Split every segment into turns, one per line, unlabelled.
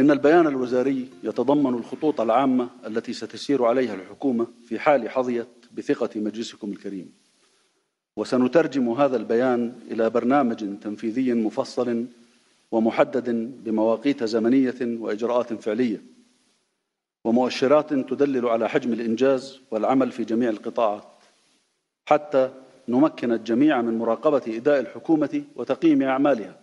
إن البيان الوزاري يتضمن الخطوط العامة التي ستسير عليها الحكومة في حال حظيت بثقة مجلسكم الكريم. وسنترجم هذا البيان إلى برنامج تنفيذي مفصل ومحدد بمواقيت زمنية وإجراءات فعلية. ومؤشرات تدلل على حجم الإنجاز والعمل في جميع القطاعات. حتى نمكن الجميع من مراقبة إداء الحكومة وتقييم أعمالها.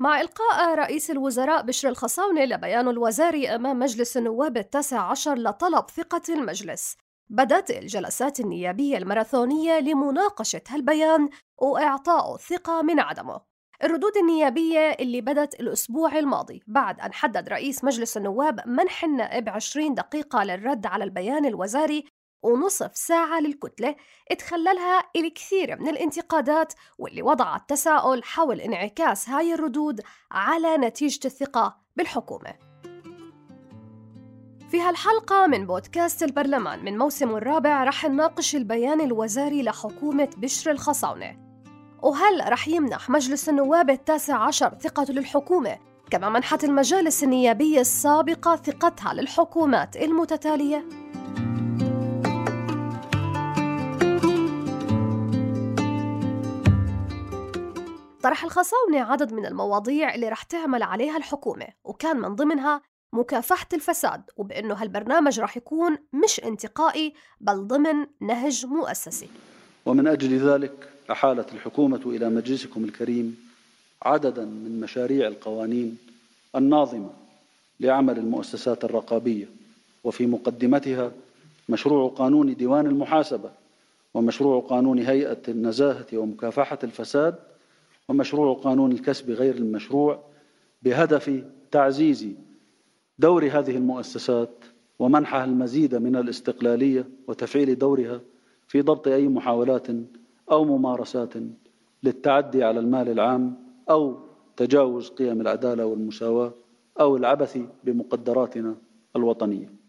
مع إلقاء رئيس الوزراء بشر الخصاونة لبيان الوزاري أمام مجلس النواب التاسع عشر لطلب ثقة المجلس. بدأت الجلسات النيابية الماراثونية لمناقشة هالبيان وإعطاء الثقة من عدمه. الردود النيابية اللي بدت الأسبوع الماضي بعد أن حدد رئيس مجلس النواب منح النائب 20 دقيقة للرد على البيان الوزاري ونصف ساعة للكتلة اتخللها الكثير من الانتقادات واللي وضعت تساؤل حول انعكاس هاي الردود على نتيجة الثقة بالحكومة في هالحلقة من بودكاست البرلمان من موسمه الرابع رح نناقش البيان الوزاري لحكومة بشر الخصاونة وهل رح يمنح مجلس النواب التاسع عشر ثقته للحكومة كما منحت المجالس النيابية السابقة ثقتها للحكومات المتتالية؟ طرح الخصاونة عدد من المواضيع اللي رح تعمل عليها الحكومة وكان من ضمنها مكافحة الفساد وبأنه هالبرنامج رح يكون مش انتقائي بل ضمن نهج مؤسسي.
ومن أجل ذلك أحالت الحكومة إلى مجلسكم الكريم عددا من مشاريع القوانين الناظمة لعمل المؤسسات الرقابية وفي مقدمتها مشروع قانون ديوان المحاسبة ومشروع قانون هيئة النزاهة ومكافحة الفساد ومشروع قانون الكسب غير المشروع بهدف تعزيز دور هذه المؤسسات ومنحها المزيد من الاستقلالية وتفعيل دورها في ضبط أي محاولات أو ممارسات للتعدي على المال العام أو تجاوز قيم العدالة والمساواة أو العبث بمقدراتنا الوطنية.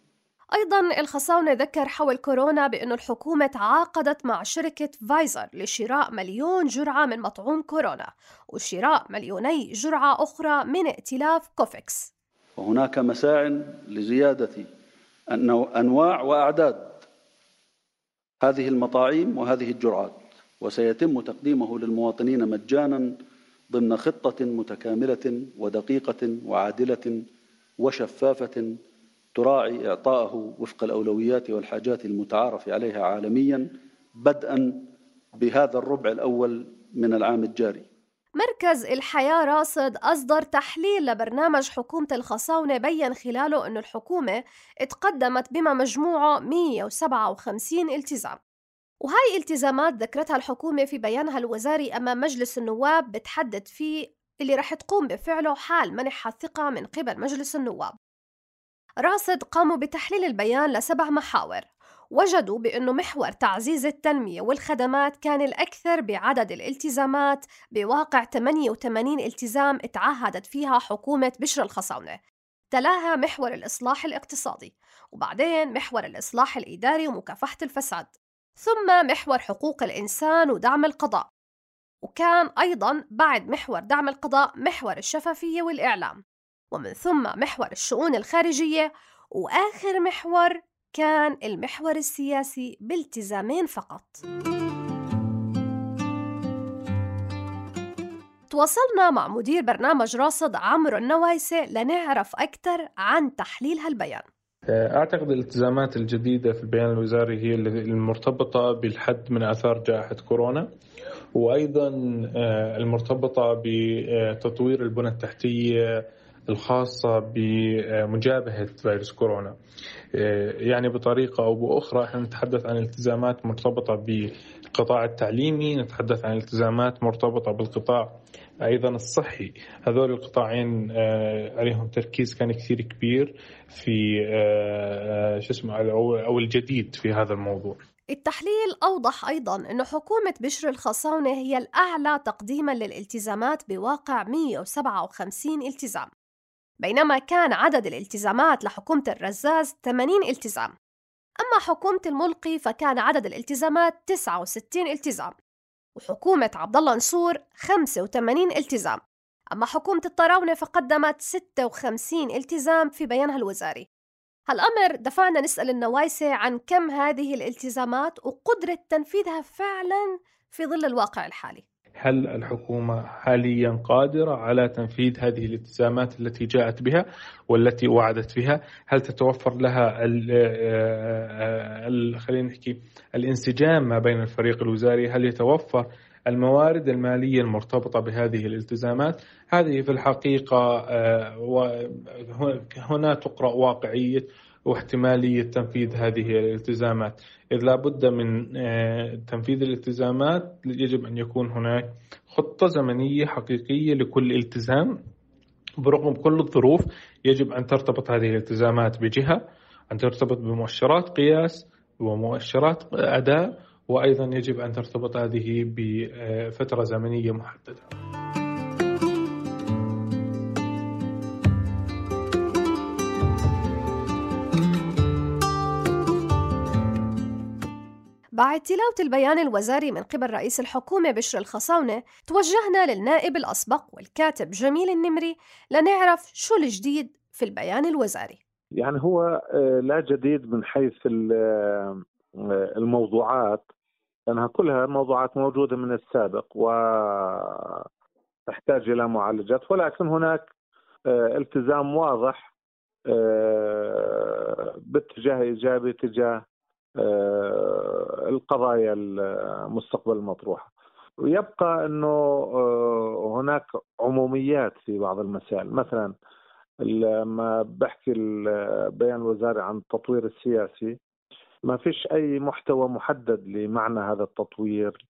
أيضا الخصاونة ذكر حول كورونا بأن الحكومة تعاقدت مع شركة فايزر لشراء مليون جرعة من مطعوم كورونا وشراء مليوني جرعة أخرى من ائتلاف كوفيكس
وهناك مساع لزيادة أنواع وأعداد هذه المطاعيم وهذه الجرعات وسيتم تقديمه للمواطنين مجانا ضمن خطة متكاملة ودقيقة وعادلة وشفافة تراعي إعطاءه وفق الأولويات والحاجات المتعارف عليها عالميا بدءا بهذا الربع الأول من العام الجاري.
مركز الحياة راصد أصدر تحليل لبرنامج حكومة الخصاونة بين خلاله أن الحكومة اتقدمت بما مجموعه 157 التزام. وهاي التزامات ذكرتها الحكومة في بيانها الوزاري أمام مجلس النواب بتحدد فيه اللي رح تقوم بفعله حال منحها الثقة من قبل مجلس النواب. راصد قاموا بتحليل البيان لسبع محاور وجدوا بأنه محور تعزيز التنمية والخدمات كان الأكثر بعدد الالتزامات بواقع 88 التزام تعهدت فيها حكومة بشر الخصاونة تلاها محور الإصلاح الاقتصادي وبعدين محور الإصلاح الإداري ومكافحة الفساد ثم محور حقوق الإنسان ودعم القضاء وكان أيضا بعد محور دعم القضاء محور الشفافية والإعلام. ومن ثم محور الشؤون الخارجية وآخر محور كان المحور السياسي بالتزامين فقط. تواصلنا مع مدير برنامج راصد عمرو النوايسة لنعرف أكثر عن تحليل هالبيان.
أعتقد الالتزامات الجديدة في البيان الوزاري هي المرتبطة بالحد من آثار جائحة كورونا وأيضا آه، المرتبطة بتطوير البنى التحتية الخاصة بمجابهة فيروس كورونا. يعني بطريقة أو بأخرى إحنا نتحدث عن التزامات مرتبطة بالقطاع التعليمي نتحدث عن التزامات مرتبطة بالقطاع أيضا الصحي. هذول القطاعين آه، عليهم تركيز كان كثير كبير في آه، شو اسمه أو الجديد في هذا الموضوع.
التحليل أوضح أيضا أن حكومة بشر الخصاونة هي الأعلى تقديما للالتزامات بواقع 157 التزام. بينما كان عدد الالتزامات لحكومة الرزاز 80 التزام. أما حكومة الملقي فكان عدد الالتزامات 69 التزام وحكومة عبد الله نصور 85 التزام. أما حكومة الطراونة فقدمت 56 التزام في بيانها الوزاري. هالأمر دفعنا نسأل النوايسة عن كم هذه الالتزامات وقدرة تنفيذها فعلا في ظل الواقع الحالي.
هل الحكومة حاليا قادرة على تنفيذ هذه الالتزامات التي جاءت بها والتي وعدت بها؟ هل تتوفر لها ال آه، ال خلينا نحكي الانسجام ما بين الفريق الوزاري؟ هل يتوفر الموارد المالية المرتبطة بهذه الالتزامات؟ هذه في الحقيقة آه، هنا تقرأ واقعية واحتمالية تنفيذ هذه الالتزامات. إذ لابد من آه، تنفيذ الالتزامات يجب أن يكون هناك خطة زمنية حقيقية لكل التزام. برغم كل الظروف يجب أن ترتبط هذه الالتزامات بجهة أن ترتبط بمؤشرات قياس ومؤشرات أداء وأيضا يجب أن ترتبط هذه بفترة زمنية محددة.
بعد تلاوة البيان الوزاري من قبل رئيس الحكومة بشر الخصاونة توجهنا للنائب الأسبق والكاتب جميل النمري لنعرف شو الجديد في البيان الوزاري.
يعني هو آه، لا جديد من حيث آه، الموضوعات لأنها كلها موضوعات موجودة من السابق وتحتاج إلى معالجات ولكن هناك آه، التزام واضح باتجاه إيجابي تجاه القضايا المستقبل المطروحة. ويبقى إنه آه، هناك عموميات في بعض المسائل. مثلا لما بحكي البيان الوزاري عن التطوير السياسي ما فيش أي محتوى محدد لمعنى هذا التطوير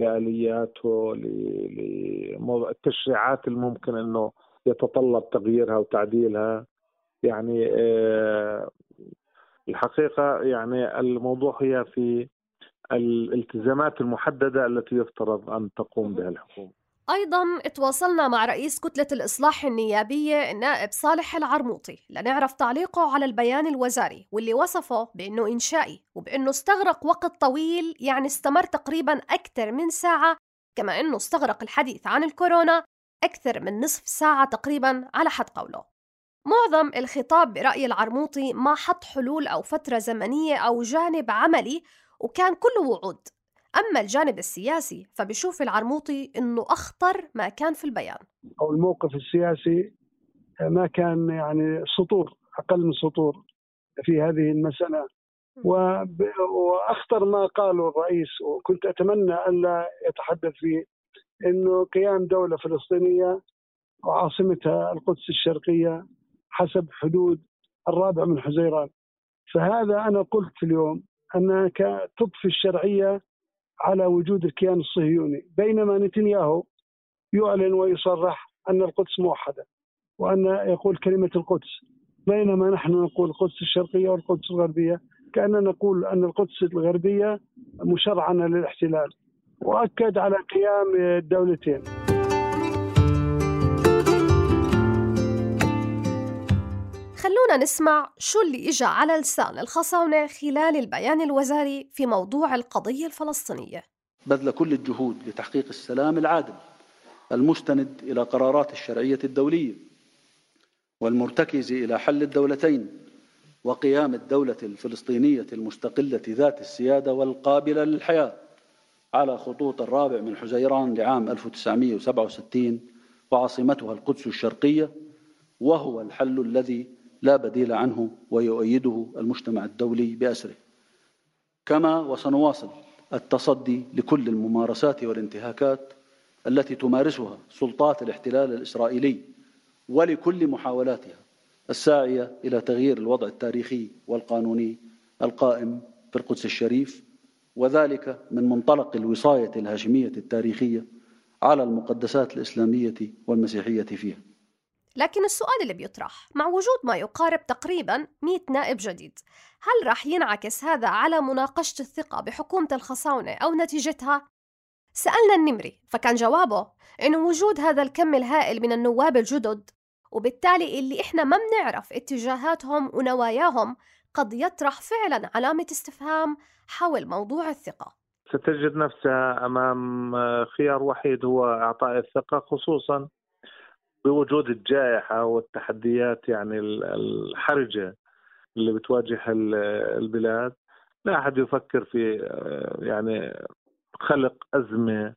لآلياته للتشريعات الممكن إنه يتطلب تغييرها وتعديلها. يعني الحقيقة يعني الموضوع هي في الالتزامات المحددة التي يفترض أن تقوم بها الحكومة.
أيضا تواصلنا مع رئيس كتلة الإصلاح النيابية النائب صالح العرموطي لنعرف تعليقه على البيان الوزاري واللي وصفه بأنه إنشائي وبأنه استغرق وقت طويل يعني استمر تقريبا أكثر من ساعة كما أنه استغرق الحديث عن الكورونا أكثر من نصف ساعة تقريبا على حد قوله. معظم الخطاب برأي العرموطي ما حط حلول أو فترة زمنية أو جانب عملي وكان كله وعود. أما الجانب السياسي فبشوف العرموطي أنه أخطر ما كان في البيان.
أو الموقف السياسي ما كان يعني سطور أقل من سطور في هذه المسألة. وأخطر ما قاله الرئيس وكنت أتمنى أن لا يتحدث فيه أنه قيام دولة فلسطينية وعاصمتها القدس الشرقية حسب حدود الرابع من حزيران. فهذا أنا قلت اليوم أنك تضفي الشرعية على وجود الكيان الصهيوني. بينما نتنياهو يعلن ويصرح أن القدس موحدة وأن يقول كلمة القدس. بينما نحن نقول القدس الشرقية والقدس الغربية كأننا نقول أن القدس الغربية مشرعنة للاحتلال. وأكد على قيام الدولتين
خلونا نسمع شو اللي إجا على لسان الخصاونة خلال البيان الوزاري في موضوع القضية الفلسطينية.
بذل كل الجهود لتحقيق السلام العادل المستند إلى قرارات الشرعية الدولية والمرتكز إلى حل الدولتين وقيام الدولة الفلسطينية المستقلة ذات السيادة والقابلة للحياة على خطوط الرابع من حزيران لعام 1967 وعاصمتها القدس الشرقية وهو الحل الذي لا بديل عنه ويؤيده المجتمع الدولي بأسره. كما وسنواصل التصدي لكل الممارسات والانتهاكات التي تمارسها سلطات الاحتلال الإسرائيلي ولكل محاولاتها الساعية إلى تغيير الوضع التاريخي والقانوني القائم في القدس الشريف وذلك من منطلق الوصاية الهاشمية التاريخية على المقدسات الإسلامية والمسيحية فيها.
لكن السؤال اللي بيطرح مع وجود ما يقارب تقريبا 100 نائب جديد هل رح ينعكس هذا على مناقشة الثقة بحكومة الخصاونة أو نتيجتها؟ سألنا النمري فكان جوابه إنه وجود هذا الكم الهائل من النواب الجدد وبالتالي اللي إحنا ما بنعرف اتجاهاتهم ونواياهم قد يطرح فعلا علامة استفهام حول موضوع الثقة
ستجد نفسها أمام خيار وحيد هو إعطاء الثقة خصوصا بوجود الجائحة والتحديات يعني الحرجة اللي بتواجه البلاد لا أحد يفكر في يعني خلق أزمة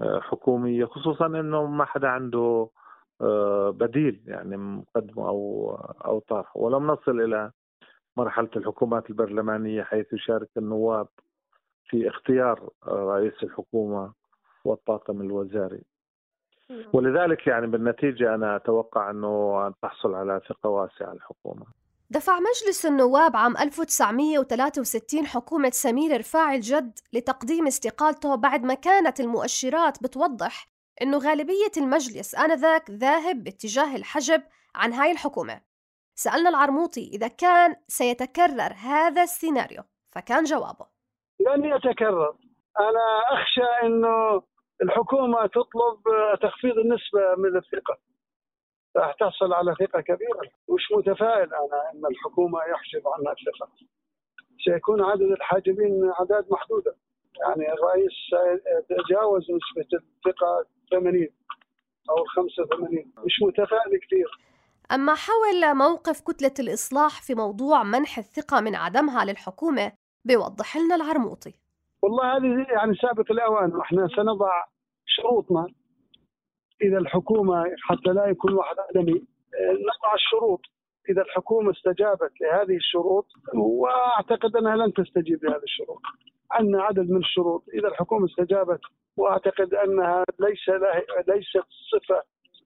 حكومية خصوصا أنه ما حدا عنده بديل يعني مقدمة أو أو طرحه ولم نصل إلى مرحلة الحكومات البرلمانية حيث يشارك النواب في اختيار رئيس الحكومة والطاقم الوزاري. ولذلك يعني بالنتيجة أنا أتوقع أنه أن تحصل على ثقة واسعة الحكومة.
دفع مجلس النواب عام 1963 حكومة سمير رفاعي الجد لتقديم استقالته بعد ما كانت المؤشرات بتوضح أنه غالبية المجلس آنذاك ذاهب باتجاه الحجب عن هاي الحكومة. سألنا العرموطي إذا كان سيتكرر هذا السيناريو فكان جوابه.
لن يتكرر. أنا أخشى أنه الحكومة تطلب تخفيض النسبة من الثقة. راح تحصل على ثقة كبيرة. مش متفائل أنا أن الحكومة يحجب عنها الثقة؟ سيكون عدد الحاجبين أعداد محدودة. يعني الرئيس تجاوز نسبة الثقة 80 أو 85 مش متفائل كثير.
أما حول موقف كتلة الإصلاح في موضوع منح الثقة من عدمها للحكومة بيوضح لنا العرموطي.
والله هذه يعني سابق الأوان. وإحنا سنضع شروطنا. إذا الحكومة حتى لا يكون واحد عدمي نضع الشروط. إذا الحكومة استجابت لهذه الشروط وأعتقد أنها لن تستجيب لهذه الشروط. عندنا عدد من الشروط. إذا الحكومة استجابت وأعتقد أنها ليس ليست صفة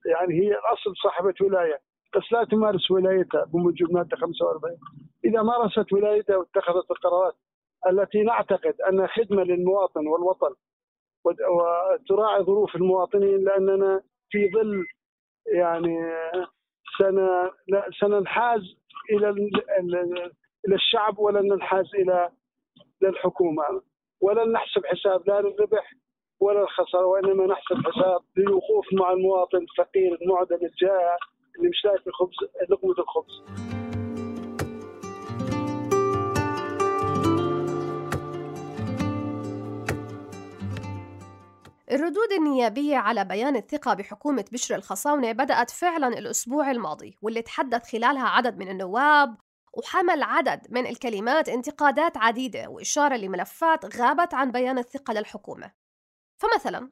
يعني هي الأصل صاحبة ولاية. بس لا تمارس ولايتها بموجب مادة 45 إذا مارست ولايتها واتخذت القرارات التي نعتقد انها خدمة للمواطن والوطن وتراعي ظروف المواطنين لأننا في ظل يعني سنة سننحاز إلى إلى الشعب ولن ننحاز إلى للحكومة. ولن نحسب حساب لا للربح ولا الخسارة وإنما نحسب حساب للوقوف مع المواطن الفقير المعدم الجائع اللي مش لاقي الخبز لقمة الخبز.
الردود النيابية على بيان الثقة بحكومة بشر الخصاونة بدأت فعلا الأسبوع الماضي واللي تحدث خلالها عدد من النواب وحمل عدد من الكلمات انتقادات عديدة وإشارة لملفات غابت عن بيان الثقة للحكومة. فمثلا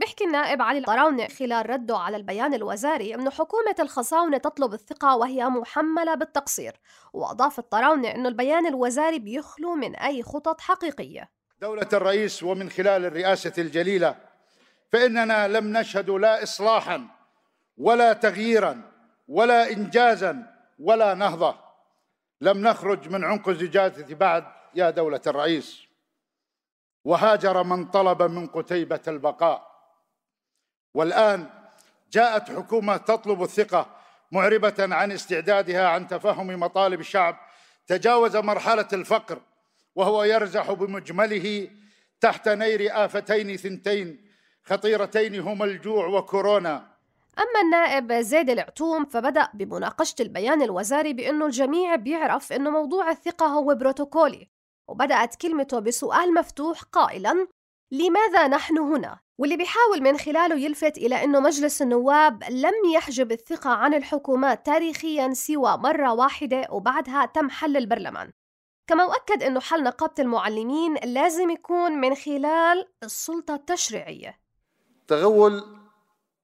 بيحكي النائب علي الطراونة خلال رده على البيان الوزاري أنه حكومة الخصاونة تطلب الثقة وهي محملة بالتقصير وأضاف الطراونة أنه البيان الوزاري بيخلو من أي خطط حقيقية.
دولة الرئيس ومن خلال الرئاسة الجليلة فإننا لم نشهد لا إصلاحا ولا تغييرا ولا إنجازا ولا نهضة. لم نخرج من عنق الزجاجة بعد يا دولة الرئيس. وهاجر من طلب من قتيبة البقاء. والآن جاءت حكومة تطلب الثقة معربة عن استعدادها عن تفهم مطالب الشعب. تجاوز مرحلة الفقر وهو يرزح بمجمله تحت نير آفتين ثنتين. خطيرتين هما الجوع وكورونا.
أما النائب زيد العتوم فبدأ بمناقشة البيان الوزاري بأنه الجميع بيعرف أنه موضوع الثقة هو بروتوكولي وبدأت كلمته بسؤال مفتوح قائلا لماذا نحن هنا؟ واللي بيحاول من خلاله يلفت إلى أنه مجلس النواب لم يحجب الثقة عن الحكومات تاريخيا سوى مرة واحدة وبعدها تم حل البرلمان. كما أؤكد أنه حل نقابة المعلمين لازم يكون من خلال السلطة التشريعية.
تغول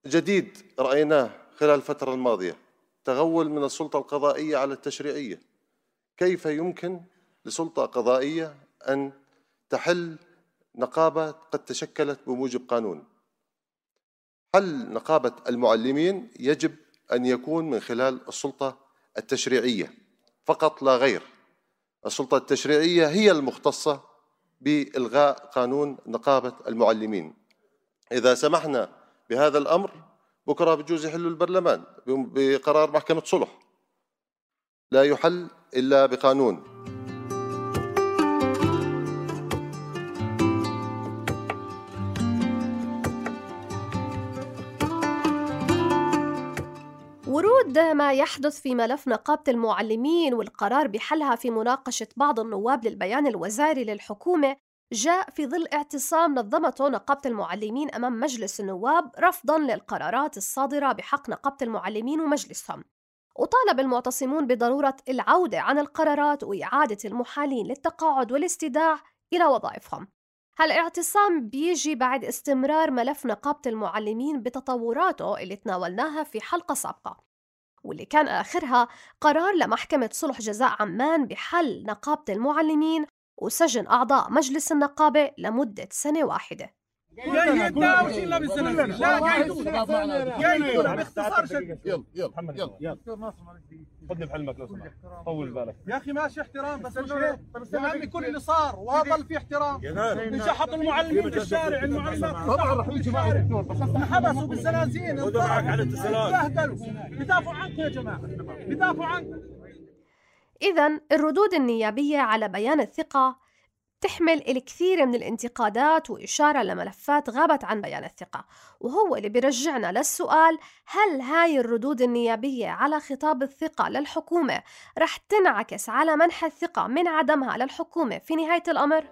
جديد رأيناه خلال الفترة الماضية. تغول من السلطة القضائية على التشريعية. كيف يمكن لسلطة قضائية أن تحل نقابة قد تشكلت بموجب قانون؟ حل نقابة المعلمين يجب أن يكون من خلال السلطة التشريعية. فقط لا غير. السلطة التشريعية هي المختصة بإلغاء قانون نقابة المعلمين. إذا سمحنا بهذا الأمر بكرة بجوز يحلوا البرلمان بقرار محكمة صلح. لا يحل إلا بقانون.
ورود ما يحدث في ملف نقابة المعلمين والقرار بحلها في مناقشة بعض النواب للبيان الوزاري للحكومة جاء في ظل اعتصام نظمته نقابة المعلمين أمام مجلس النواب رفضاً للقرارات الصادرة بحق نقابة المعلمين ومجلسهم. وطالب المعتصمون بضرورة العودة عن القرارات وإعادة المحالين للتقاعد والاستداع إلى وظائفهم. هالاعتصام بيجي بعد استمرار ملف نقابة المعلمين بتطوراته اللي تناولناها في حلقة سابقة. واللي كان آخرها قرار لمحكمة صلح جزاء عمان بحل نقابة المعلمين وسجن أعضاء مجلس النقابة لمدة سنة واحدة.
جاي وشيلنا بالسنة لا جاي جاي باختصار شديد يلا يلا. يلا خذني بحلمك لو سمحت. طول بالك. يا أخي ماشي احترام بس مش هيك يا عمي كل اللي صار وظل في احترام. انشحط المعلمين بالشارع المعلمات طبعا رح يجي معي. انحبسوا بالزنازين انبهدلوا بدافعوا عنكم يا جماعة. بدافعوا عنكم
إذا الردود النيابية على بيان الثقة تحمل الكثير من الانتقادات وإشارة لملفات غابت عن بيان الثقة وهو اللي بيرجعنا للسؤال هل هاي الردود النيابية على خطاب الثقة للحكومة رح تنعكس على منح الثقة من عدمها للحكومة في نهاية الأمر؟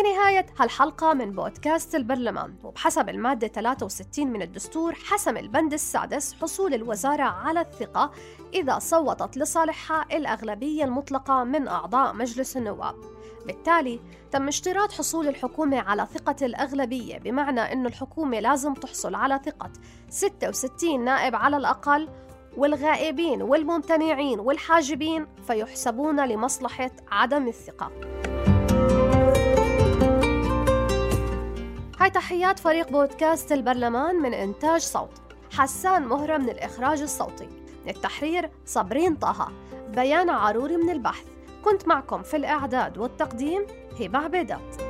في نهاية هالحلقة من بودكاست البرلمان وبحسب المادة 63 من الدستور حسم البند السادس حصول الوزارة على الثقة إذا صوتت لصالحها الأغلبية المطلقة من أعضاء مجلس النواب. بالتالي تم اشتراط حصول الحكومة على ثقة الأغلبية بمعنى أن الحكومة لازم تحصل على ثقة 66 نائب على الأقل والغائبين والممتنعين والحاجبين فيحسبون لمصلحة عدم الثقة. هاي تحيات فريق بودكاست البرلمان من إنتاج صوت. حسان مهرة من الإخراج الصوتي. من التحرير صابرين طه. بيان عروري من البحث. كنت معكم في الإعداد والتقديم هبة عبيدات.